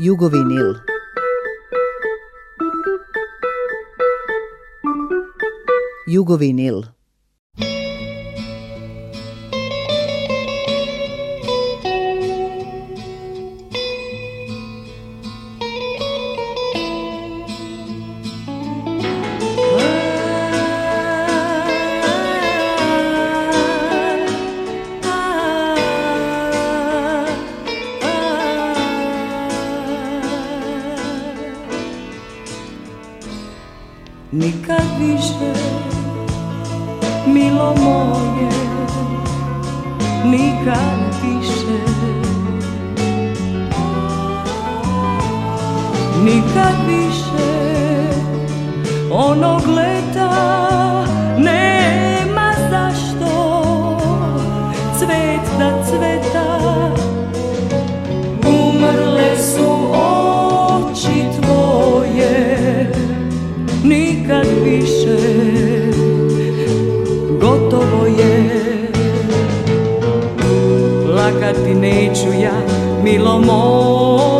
Jugovinil. Jugovinil. 主呀，弥勒佛。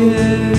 yeah.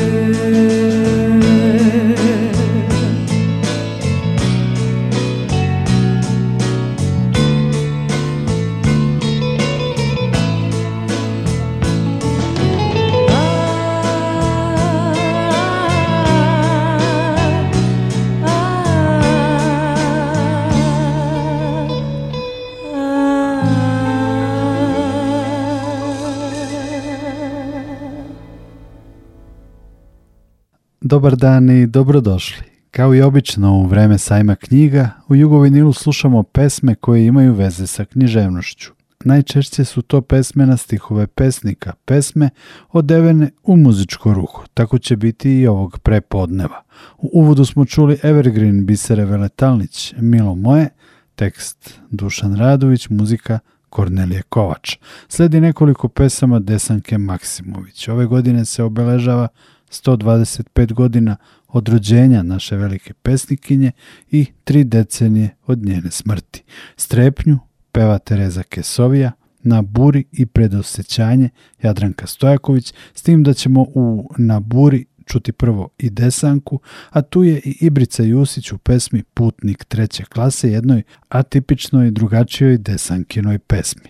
dobar dan i dobrodošli. Kao i obično u vreme sajma knjiga, u Jugovinilu slušamo pesme koje imaju veze sa književnošću. Najčešće su to pesme na stihove pesnika, pesme odevene u muzičko ruho, tako će biti i ovog prepodneva. U uvodu smo čuli Evergreen Bisere Veletalnić, Milo Moje, tekst Dušan Radović, muzika Kornelije Kovač. Sledi nekoliko pesama Desanke Maksimović. Ove godine se obeležava 125 godina od rođenja naše velike pesnikinje i tri decenije od njene smrti. Strepnju peva Tereza Kesovija, na buri i predosećanje Jadranka Stojaković, s tim da ćemo u na buri čuti prvo i desanku, a tu je i Ibrica Jusić u pesmi Putnik treće klase jednoj atipičnoj drugačijoj desankinoj pesmi.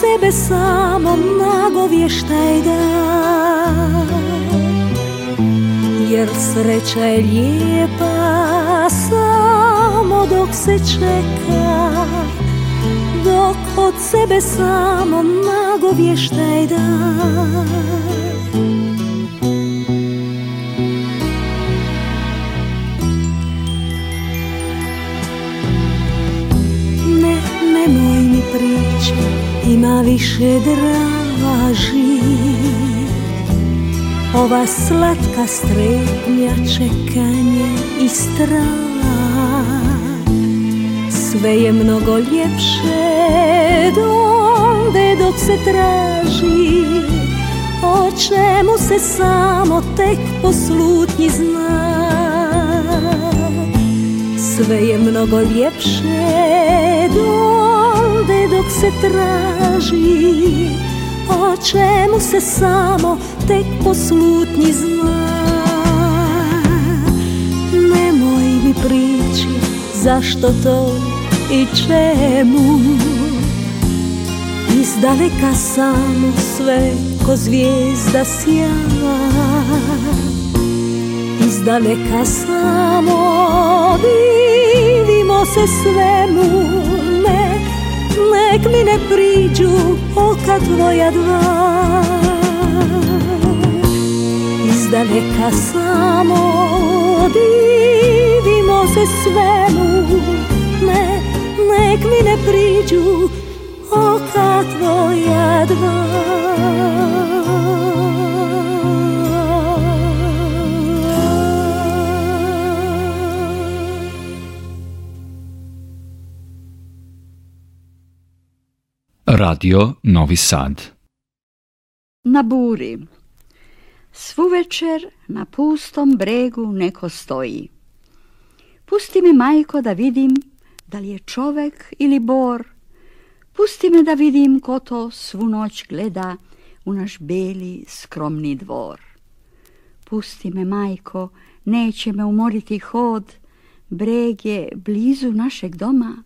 sebe samo nagovještaj da Jer sreća je lijepa samo dok se čeka Dok od sebe samo nagovještaj da Ne, nemoj priča ima više draži Ova slatka strepnja čekanje i strah Sve je mnogo ljepše donde dok se traži O čemu se samo tek poslutnji zna Sve je mnogo ljepše donde dok se traži O čemu se samo tek poslutnji zna Nemoj mi priči zašto to i čemu Iz daleka samo sve ko zvijezda sja Iz daleka samo Vidimo se svemu nek mi ne priđu oka tvoja dva Iz daleka samo divimo se svemu Ne, nek mi ne priđu oka tvoja dva Radio Novi Sad. Na buri. Svu večer na pustom bregu neko stoji. Pusti me, majko, da vidim da li je čovek ili bor. Pusti me da vidim ko to svu noć gleda u naš beli skromni dvor. Pusti me, majko, neće me umoriti hod, breg je blizu našeg doma.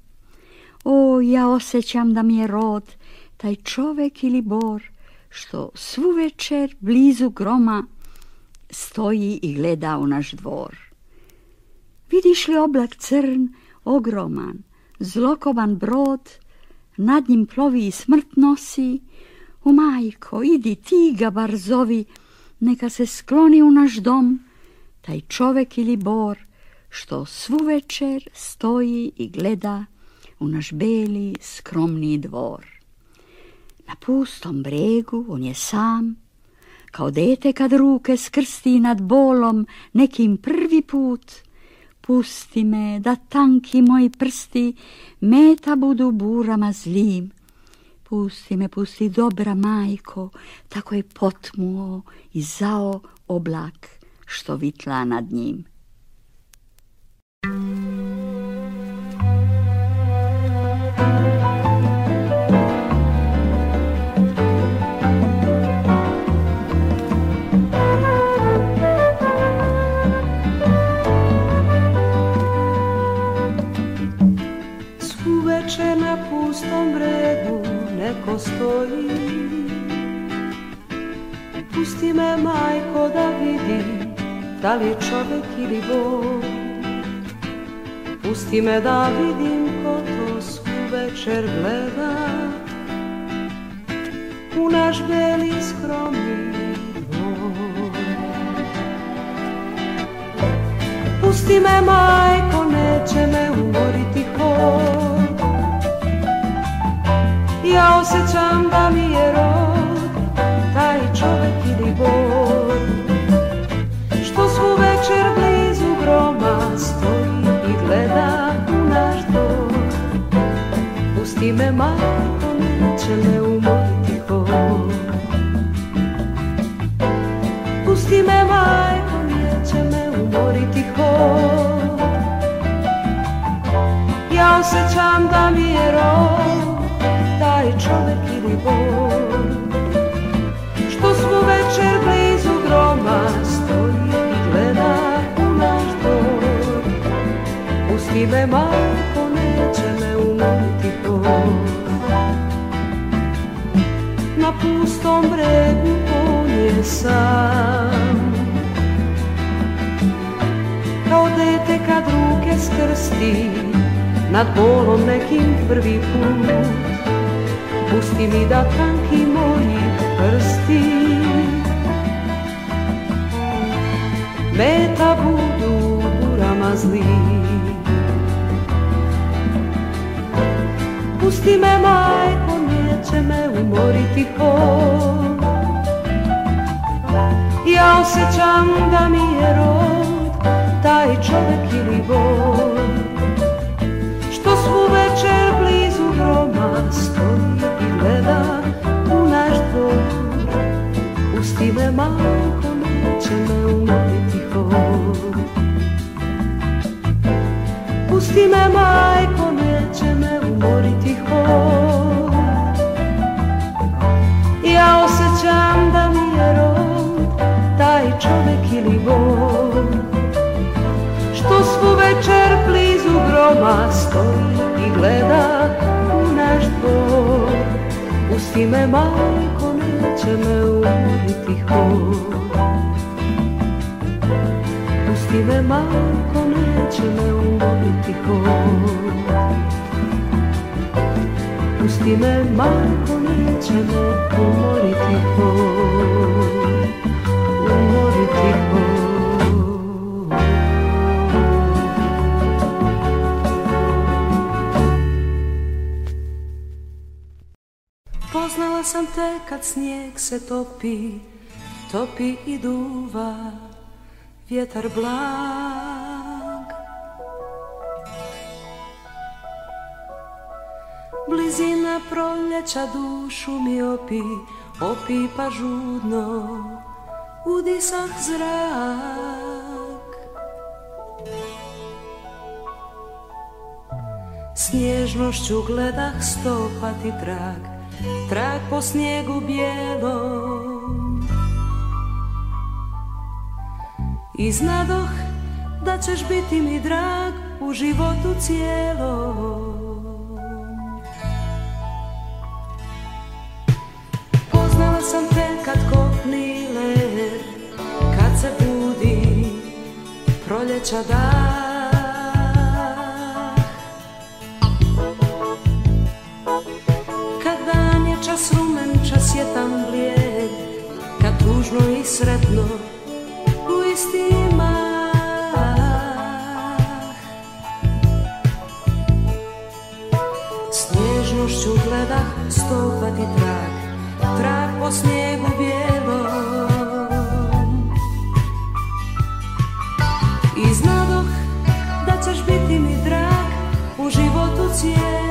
O, ja osjećam da mi je rod taj čovek ili bor što svu večer blizu groma stoji i gleda u naš dvor. Vidiš li oblak crn, ogroman, zlokoban brod, nad njim plovi i smrt nosi, u majko, idi ti ga bar zovi, neka se skloni u naš dom, taj čovek ili bor, što svu večer stoji i gleda u naš beli skromni dvor. Na pustom bregu on je sam, kao dete kad ruke skrsti nad bolom nekim prvi put, pusti me da tanki moji prsti meta budu burama zlim. Pusti me, pusti dobra majko, tako je potmuo i zao oblak što vitla nad njim. postoji Pusti me majko da vidim Da li je čovek ili Bog Pusti me da vidim ko to večer gleda U naš beli skromni Pusti me majko, neće me umoriti hod ja osjećam da mi je rod Taj čovjek ili bor Što svu večer blizu groma Stoji i gleda u naš dor Pusti me majko, neće me umoriti hod Pusti me majko, neće me umoriti hod Ja osjećam da mi je rod taj čovek ili bol Što smo večer blizu groma Stoji i gleda u naš dor Pusti me majko, neće me umoriti to Na pustom bregu on je sam Kao dete kad ruke skrsti Nad bolom nekim prvi put Pusti mi da tanki moji prsti Meta budu burama zli Pusti me majko, neće me umoriti ho, Ja osjećam da mi je rod i duva vjetar blag Blizina proljeća dušu mi opi, pa žudno udisak zrak Snježnošću gledah stopati trak trak po snijegu bijelom I znadoh da ćeš biti mi drag u životu cijelom Poznala sam te kad kopni Kad se budi proljeća dan čas rumen, čas je tam blijed, kad tužno i sretno Snežnošću gledah stopati trag, trag po snijegu bijelom. I znadoh da ćeš biti mi drag u životu cijelom.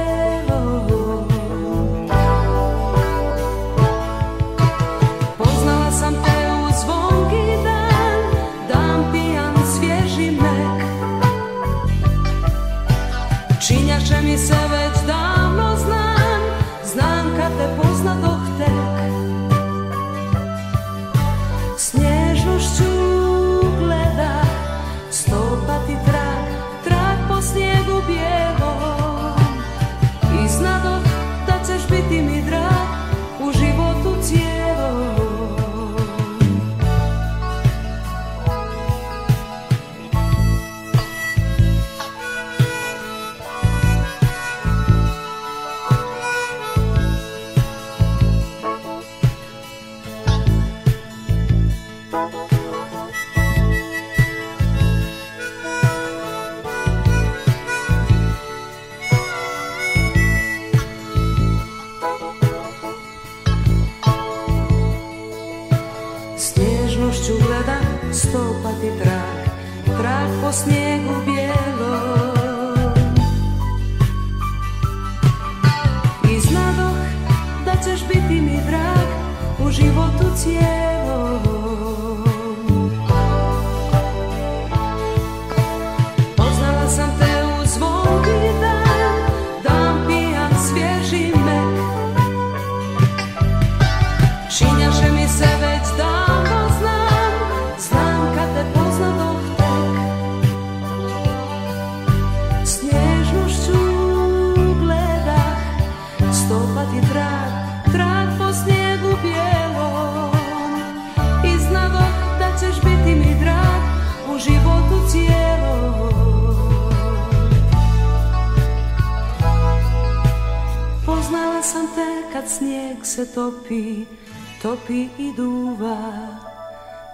topi i duva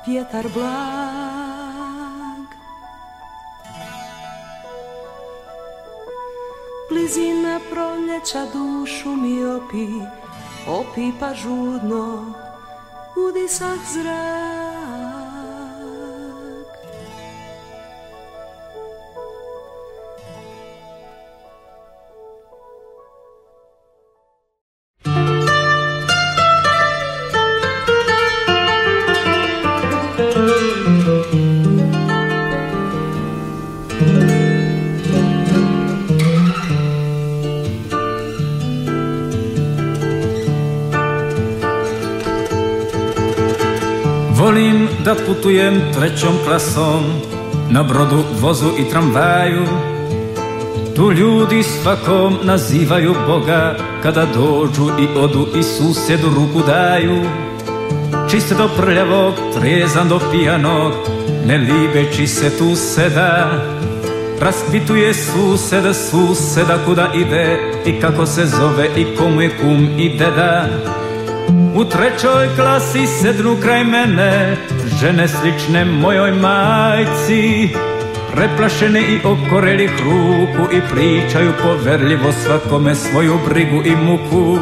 vjetar blag Blizina proljeća dušu mi opi, pa žudno, udisah zrak putujem trećom klasom Na brodu, vozu i tramvaju Tu ljudi svakom nazivaju Boga Kada dođu i odu i susjedu ruku daju Čiste do prljavog, trezan do pijanog Ne libeći se tu seda Raspituje sused, suseda kuda ide I kako se zove i komu je kum i deda u trećoj klasi sednu kraj mene Žene slične mojoj majci Preplašene i okoreli ruku I pričaju poverljivo svakome svoju brigu i muku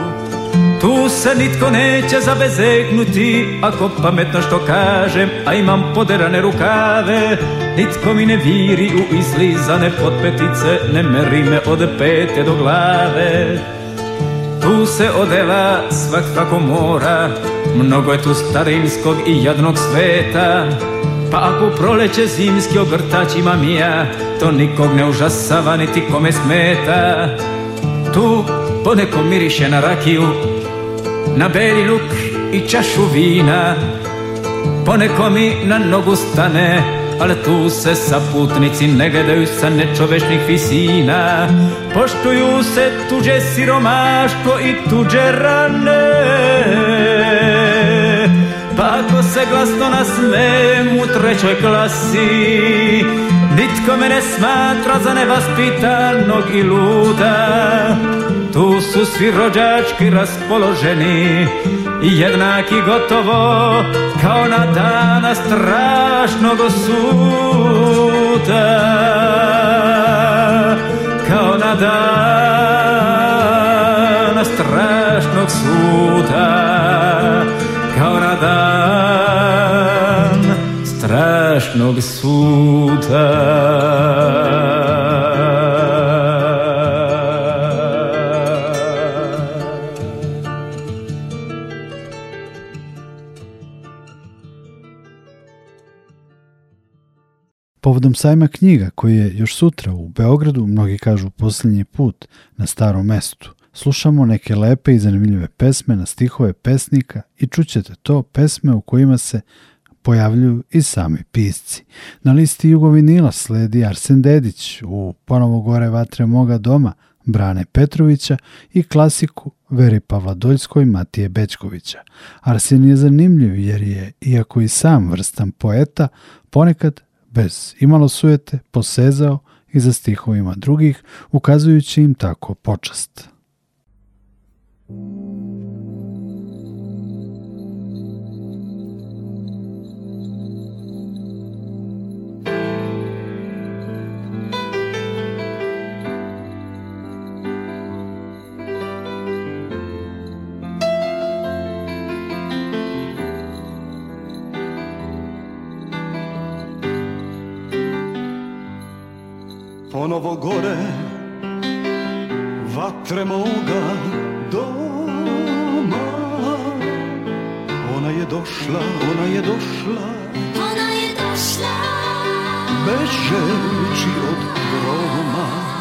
Tu se nitko neće zabezegnuti Ako pametno što kažem A imam poderane rukave Nitko mi ne viri u izlizane potpetice Ne meri me od pete do glave Tu se odela svak kako mora Mnogo je tu starinskog i jadnog sveta Pa ako proleće zimski ima mija To nikog ne užasava niti kome smeta Tu poneko miriše na rakiju Na beli luk i čašu vina Poneko mi na nogu stane ali tu se saputnici ne gledaju sa nečovešnih visina Poštuju se tuđe siromaško i tuđe rane glasno na u trećoj klasi Nitko me ne smatra za nevaspitanog i luda Tu su svi rođački raspoloženi I jednaki gotovo kao na dana strašnog suda Kao na dana strašnog suda dan strašnog suta. Povodom sajma knjiga koji je još sutra u Beogradu, mnogi kažu posljednji put na starom mestu, Slušamo neke lepe i zanimljive pesme na stihove pesnika i čućete to pesme u kojima se pojavljuju i sami pisci. Na listi Jugovinila sledi Arsen Dedić u Ponovo gore vatre moga doma Brane Petrovića i klasiku Veri Pavladoljskoj Matije Bečkovića. Arsen je zanimljiv jer je, iako i sam vrstan poeta, ponekad bez imalo sujete posezao i za stihovima drugih, ukazujući im tako počast. Ponovo gore, vatre moga, doma. Ona je došla, ona je došla. Ona je došla. Bez rzeczy od groma.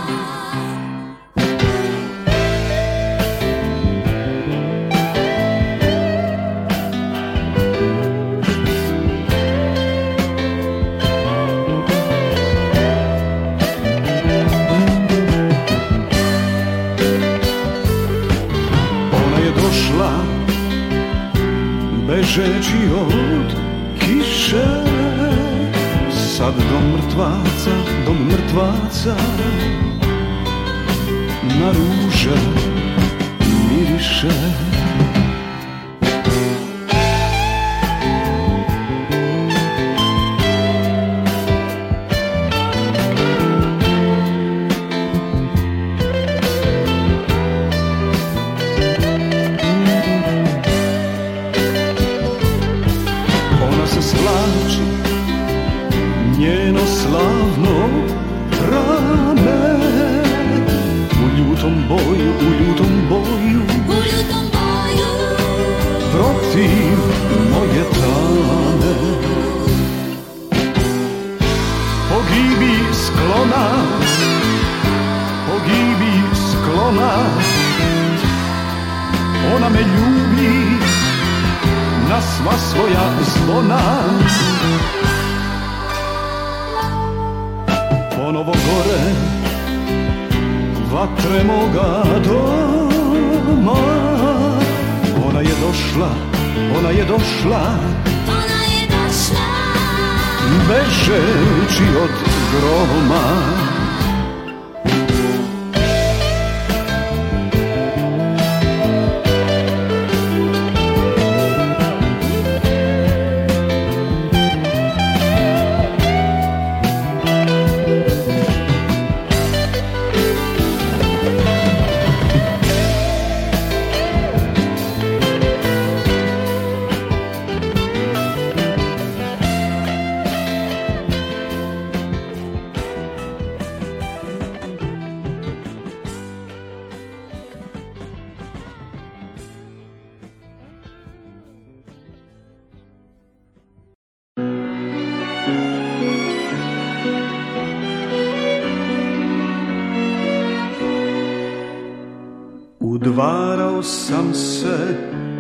ona me ljubi na sva svoja zvona Ponovo gore vatre moga doma Ona je došla, ona je došla Ona je došla Bežeći od groma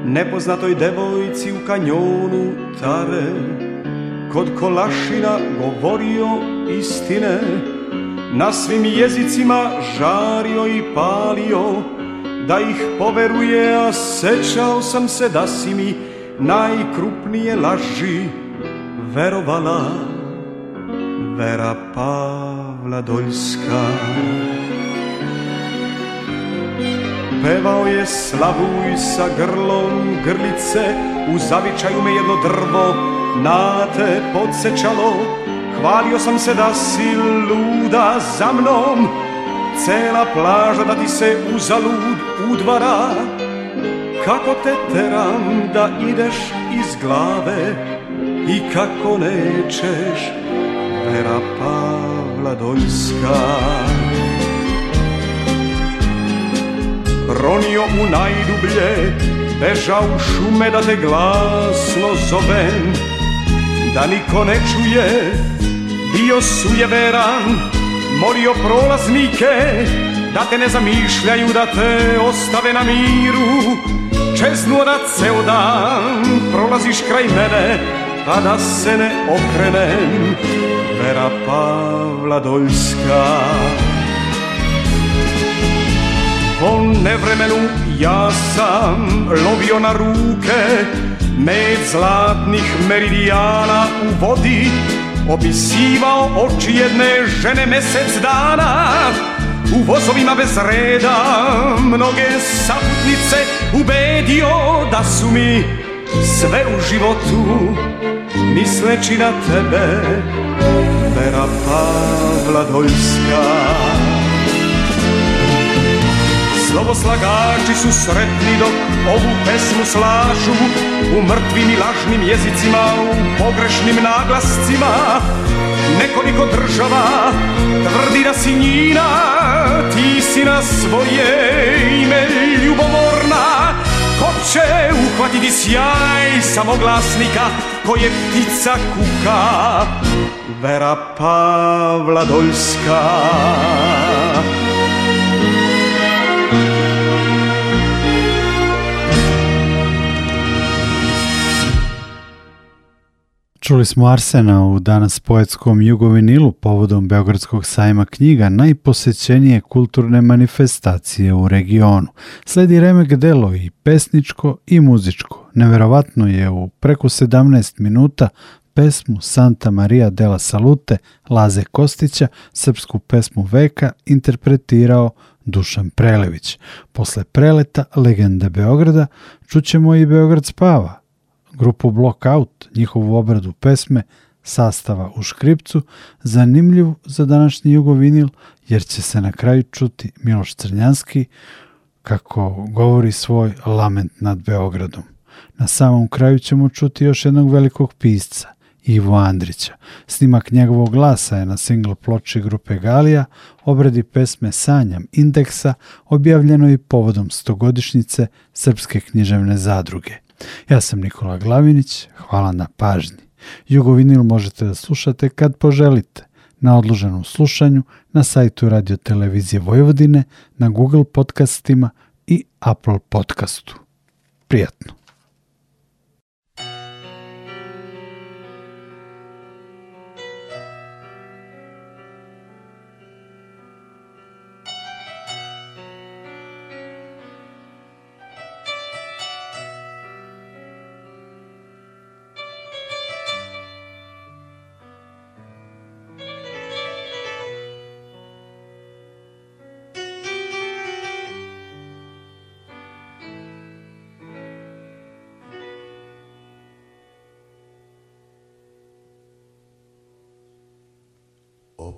nepoznatoj devojci u kanjonu Tare Kod Kolašina govorio istine Na svim jezicima žario i palio Da ih poveruje, a sećao sam se da si mi Najkrupnije laži verovala Vera Pavla Doljska Pevao je slavuj sa grlom grlice, u zavičaju me jedno drvo na te podsjećalo. Hvalio sam se da si luda za mnom, cela plaža da ti se uzalud udvara. Kako te teram da ideš iz glave i kako nećeš, Vera Pavla ronio u najdublje, bežao u šume da te glasno zovem, da niko ne čuje, bio sujeveran, morio prolaznike, da te ne zamišljaju, da te ostave na miru, čeznuo da ceo dan, prolaziš kraj mene, pa da se ne okrenem, Vera Pavla Doljska. Po nevremenu ja sam lovio na ruke Med zlatnih meridijana u vodi Opisivao oči jedne žene mesec dana u vozovima bez reda mnoge saputnice ubedio da su mi sve u životu misleći na tebe Vera Pavla Dojska Novoslagači su sretni dok ovu pesmu slažu U mrtvim i lažnim jezicima, u pogrešnim naglascima Nekoliko država tvrdi da si njina Ti si na svoje ime ljubomorna Ko će uhvatiti sjaj samoglasnika koje ptica kuka Vera vladojska. Čuli smo Arsena u danas poetskom Jugovinilu povodom Beogradskog sajma knjiga najposećenije kulturne manifestacije u regionu. Sledi remek delo i pesničko i muzičko. Neverovatno je u preko 17 minuta pesmu Santa Maria della Salute Laze Kostića, srpsku pesmu veka, interpretirao Dušan Prelević. Posle preleta legenda Beograda čućemo i Beograd spava, grupu Blockout, njihovu obradu pesme, sastava u škripcu, zanimljiv za današnji jugovinil, jer će se na kraju čuti Miloš Crnjanski kako govori svoj lament nad Beogradom. Na samom kraju ćemo čuti još jednog velikog pisca, Ivo Andrića. Snimak njegovog glasa je na single ploči grupe Galija, obradi pesme Sanjam indeksa, objavljeno i povodom stogodišnjice Srpske književne zadruge. Ja sam Nikola Glavinić, hvala na pažnji. Jugovinil možete da slušate kad poželite, na odloženom slušanju, na sajtu Radio Televizije Vojvodine, na Google podcastima i Apple podcastu. Prijatno!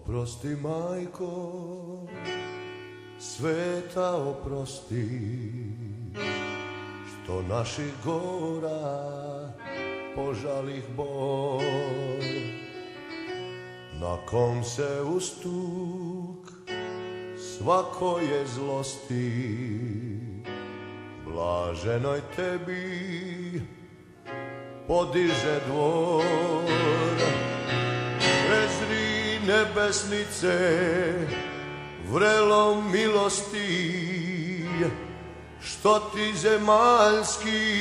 Oprosti majko, sveta oprosti, što naših gora požalih bol, na kom se ustuk svako je zlosti, blaženoj tebi podiže dvor nebesnice vrelo milosti što ti zemaljski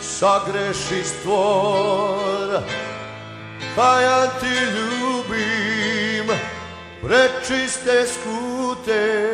sagreši stvor pa ja ti ljubim prečiste skute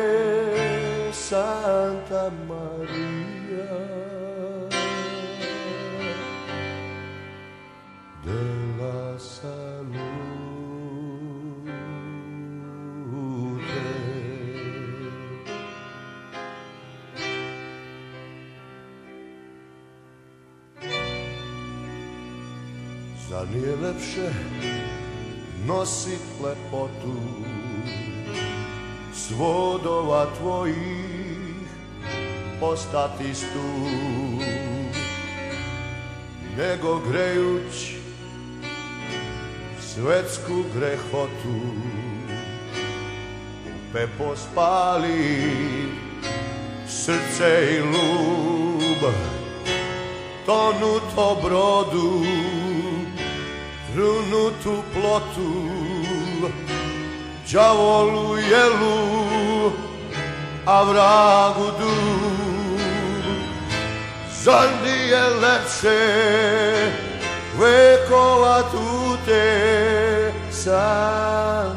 Nosi lepotu svodova tvojih postati stu nego grejuć svetsku grehotu upe pospali srce i lub tonuto brodu Runutu plotu Đavolu jelu A vragu du Zar nije lepše Vekova tu te Sam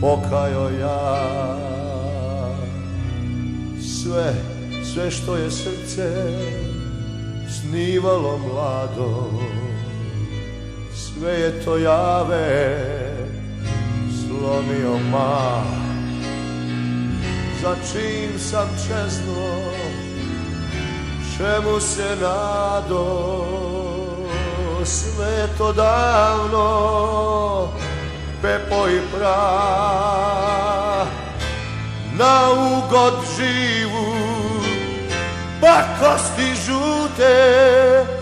...pokajo ja sve, sve što je srce snivalo mlado sve je to jave slomio ma za čim sam čezno čemu se nado sve je to davno pepojpra na ugodživu pa kosti žute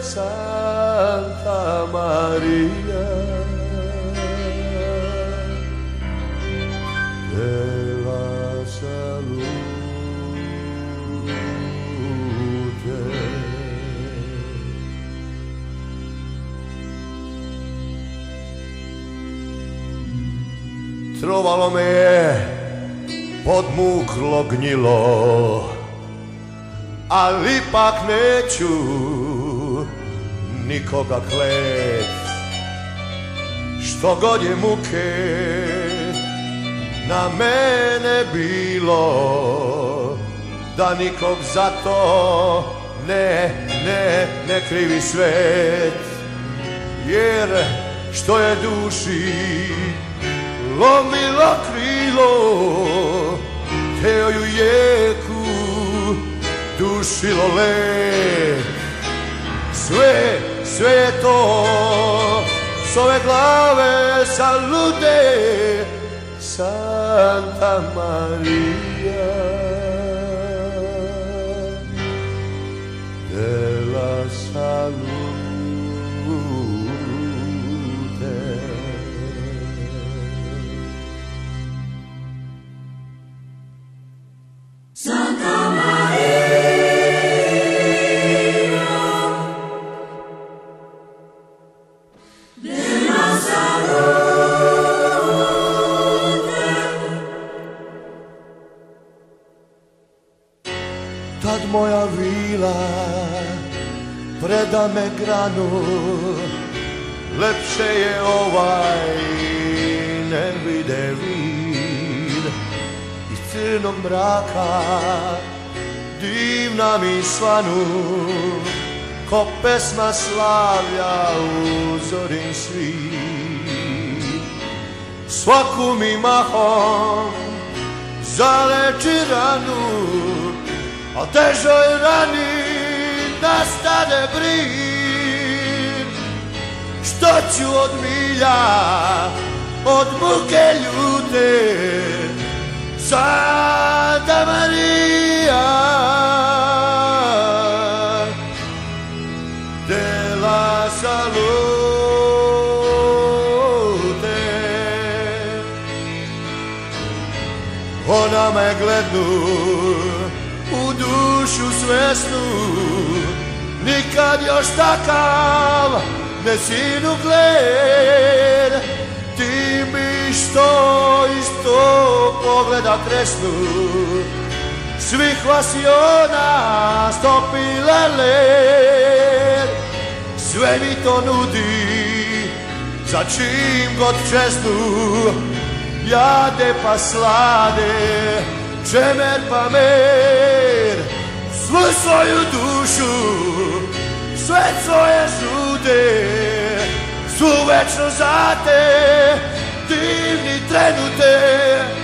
Santa Maria Trovalo me je podmuklo gnjilo Ali ipak neću nikoga klet Što god je muke na mene bilo Da nikog za to ne, ne, ne krivi svet Jer što je duši lomila krilo teoju ju jeku dušilo le Sve, sve je to S ove glave sa Santa Maria dela sa Lepše je ovaj ne vide vid Iz crnog mraka divna mi svanu Ko pesma slavlja uzorim svi Svaku mi mahom zaleči ranu A težoj rani nastane brin Doću od milja, od muke ljute, Santa Maria. De salute Ona me glednu U dušu svesnu Nikad još takav nesi gled Ti mi što iz pogleda kresnu Svih vas i ona stopile Sve mi to nudi za čim god čestu Jade pa slade, čemer pa mer Svu svoju dušu sve svoje žute Su večno te Divni trenute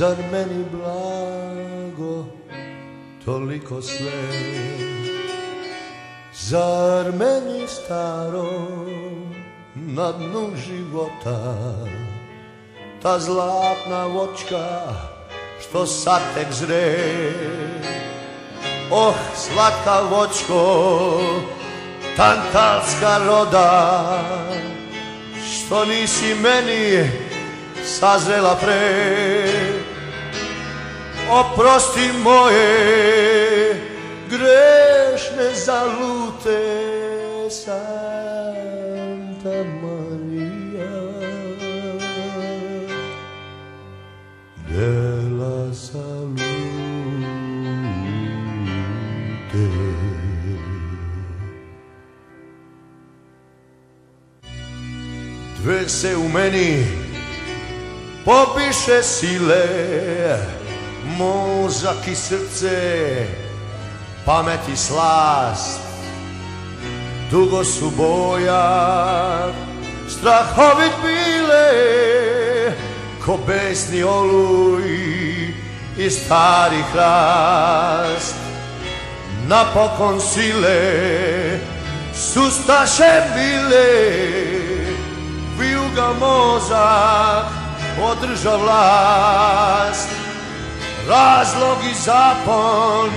Zar meni blago toliko sve Zar meni staro na dnu života Ta zlatna vočka što sad tek zre Oh, slatka vočko, tantalska roda Što nisi meni sazrela pre oprosti moje grešne zalute Santa Maria de salute Dve se u meni popiše sile mozak i srce, pamet i slast, dugo su boja, strahovit bile, ko besni oluj i stari hrast. Napokon sile su staše bile, vijuga mozak održa vlast. Ράζλογη, Ζάπων,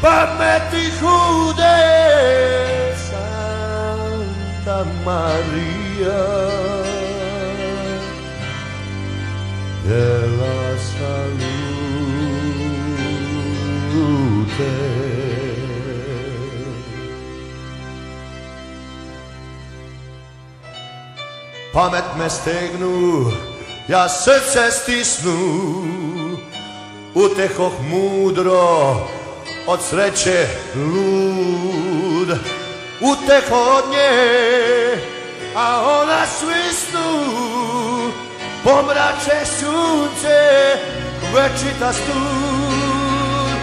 Παμετή, Χούδε Σαντα-Μαρία, γελάσα, Λουτέ Παμετ με στεγνού, για σερφ σε utehoh mudro, od sreće lud. Uteho od nje, a ona svisnu, pomrače sunce, večita stud.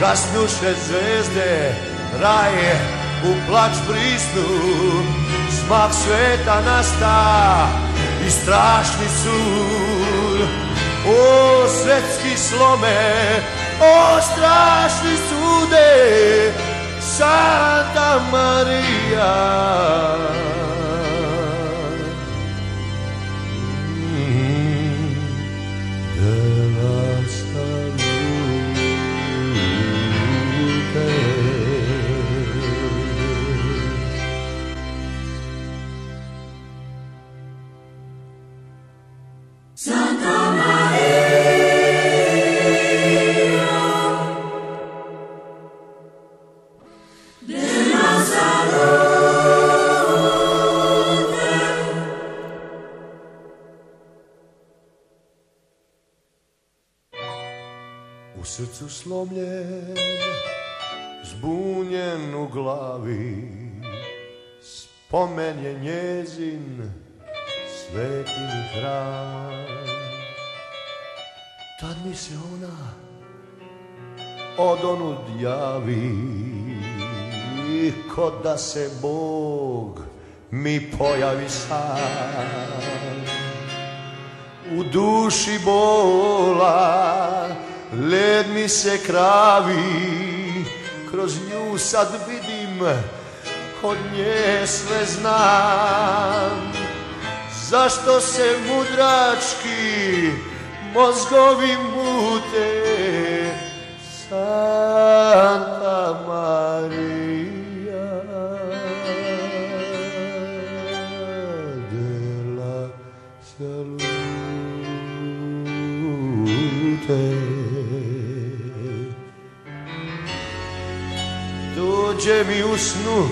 Kasnuše zvezde, raje u plač pristu, smak sveta nasta i strašni sud. O svetski slome, o strašni sude, Santa Maria. slomljen, zbunjen u glavi, spomen je njezin svetni hran. Tad mi se ona odonud javi, ko da se Bog mi pojavi sam. U duši bola Led mi se kravi, kroz nju sad vidim, od nje sve znam. Zašto se mudrački mozgovi mute, Santa Maria? dođe mi u snu,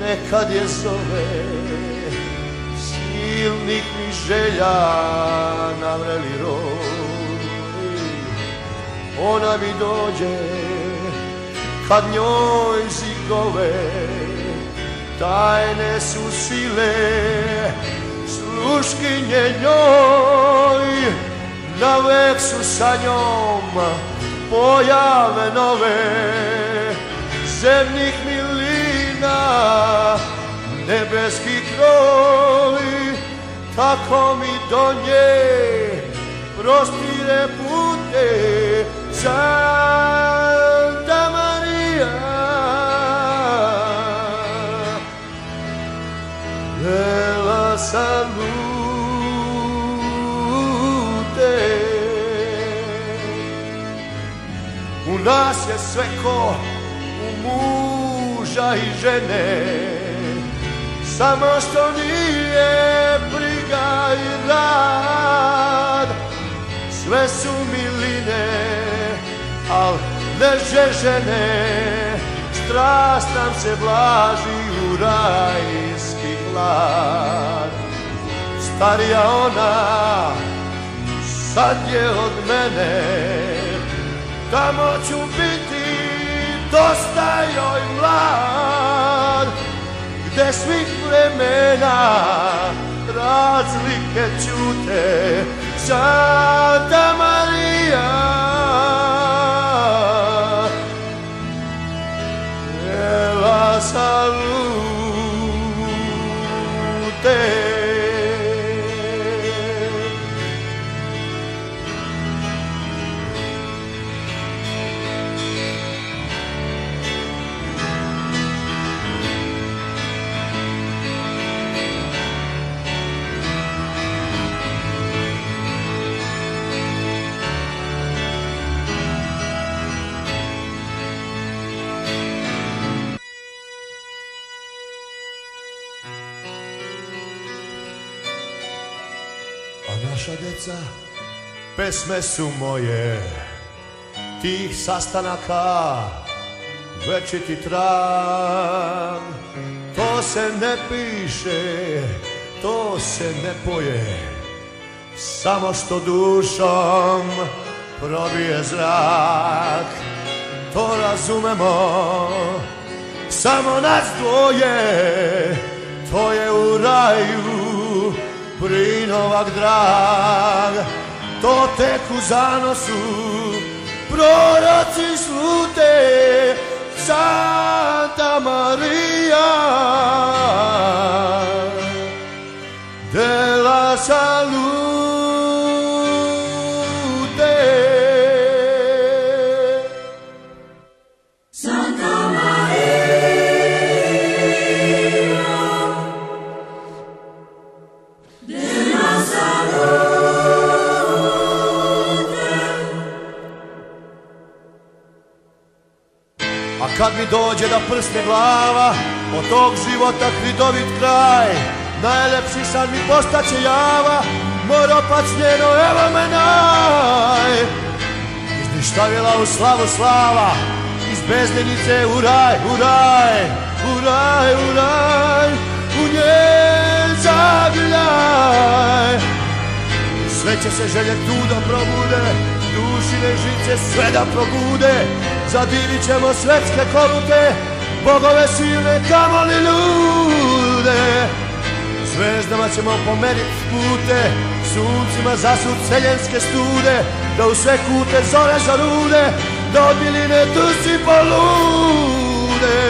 nekad je zove, silnik mi želja navreli roli. Ona mi dođe, kad njoj zigove, tajne su sile, sluškinje njoj, na su sa njom pojave nove. ξένη χμηλίνα νεμπέσκη ναι, τρόλη τα κομιτόνιε πρόσπιρε πούτε Σάντα Μαρία έλα σαν να σε σέκω muža i žene Samo što nije briga i rad Sve su miline, al neže žene Strast nam se vlaži u rajski hlad Starija ona, sad je od mene Tamo ću dosta joj mlad Gde svih vremena razlike čute Santa Maria salute Ela salute srca Pesme su moje Tih sastanaka ti tra, To se ne piše To se ne poje Samo što dušom Probije zrak To razumemo Samo nas dvoje To je u raju Novak drag To tek u zanosu proroci slute Santa Maria mi dođe da prste glava Od tog života kridovit kraj Najlepši san mi postaće java Moro pac njeno evo me naj Izništavila u slavu slava Iz bezdenice u raj, u raj U raj, u raj U njen Sve će se želje tu da probude dušine žice sve da probude Zadivit ćemo svetske korute Bogove silne kamoli ljude Zvezdama ćemo pomerit pute Suncima za seljenske stude Da u sve kute zore zarude Da od miline si polude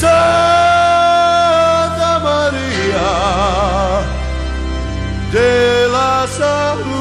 Santa Maria De Salud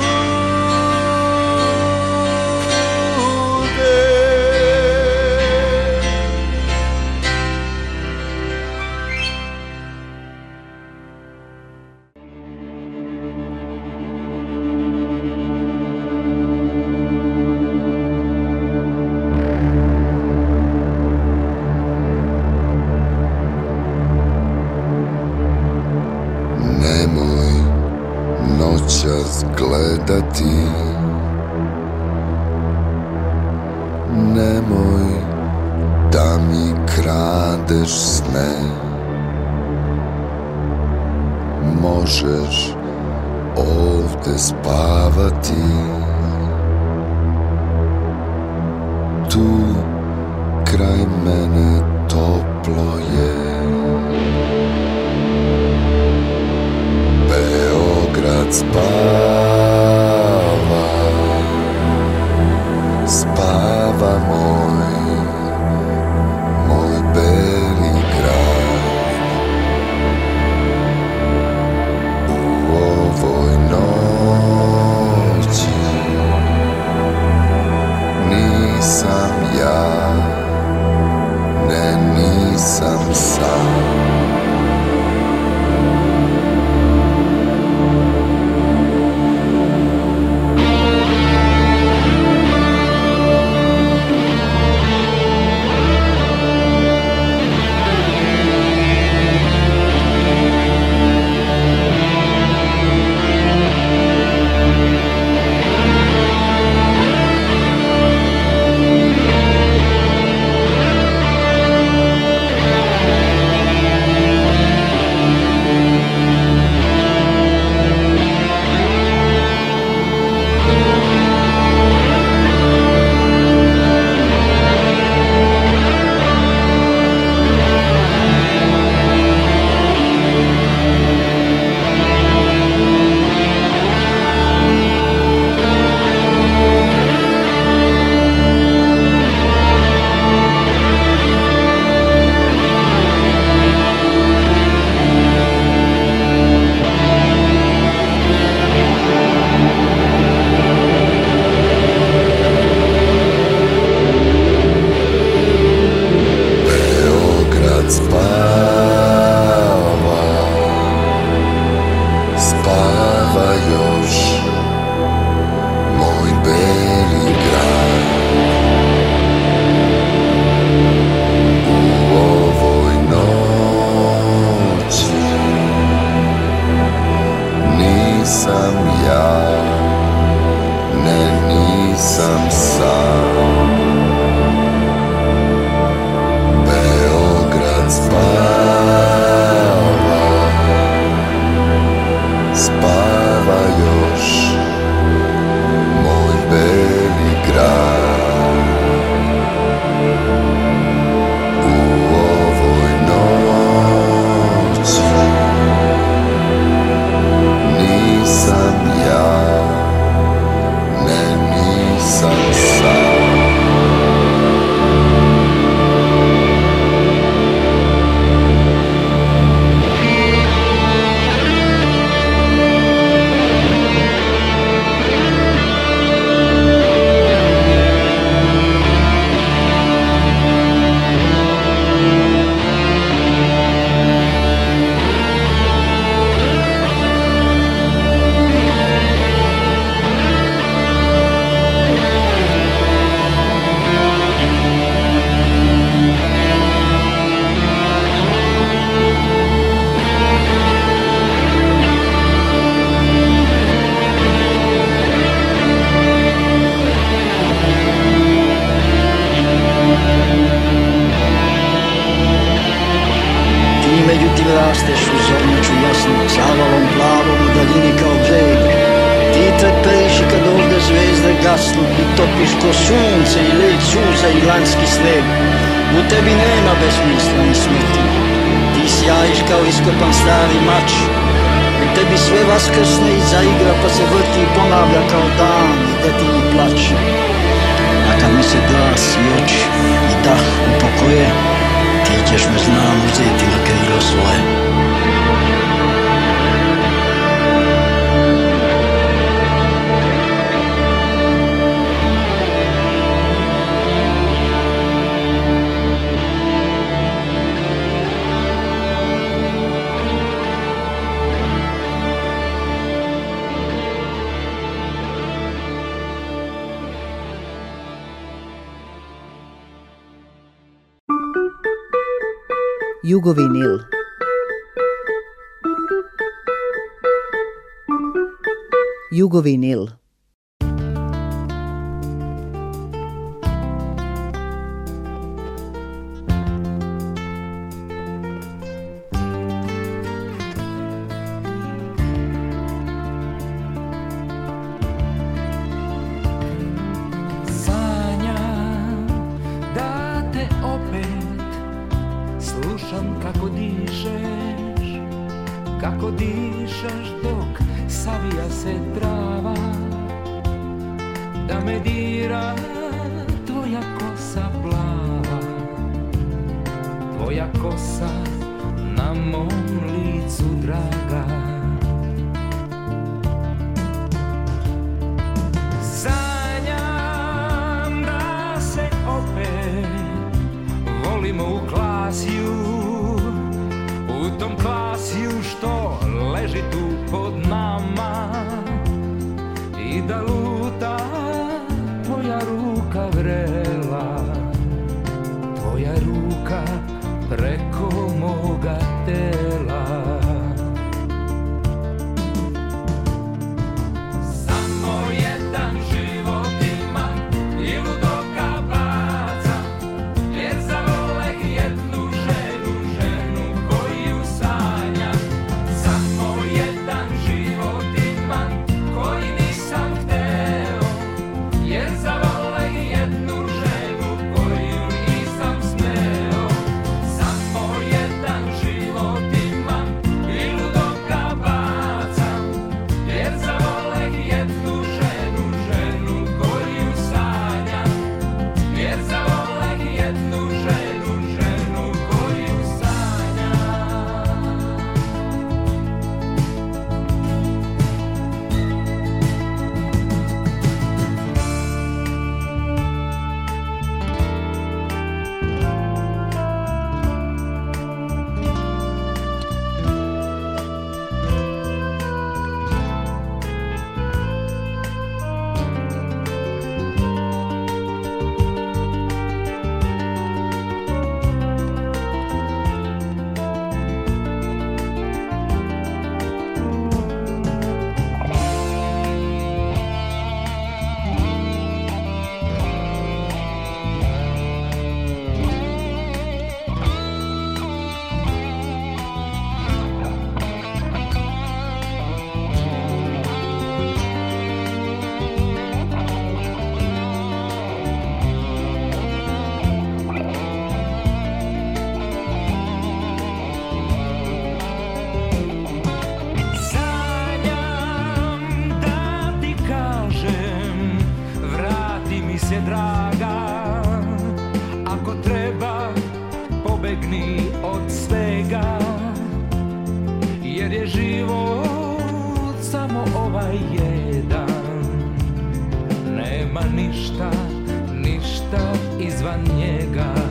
Jugovinil. Jugovinil. ništa, ništa izvan njega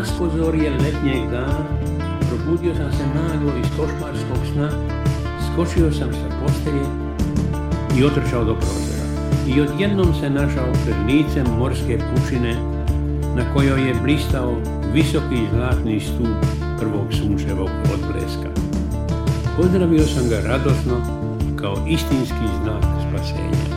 nas je letnjeg dana, probudio sam se naglo iz košmarskog sna, skočio sam sa postelje i otrčao do prozora. I odjednom se našao pred licem morske pučine na kojoj je blistao visoki zlatni stup prvog sunčevog odbleska. Pozdravio sam ga radosno kao istinski znak spasenja.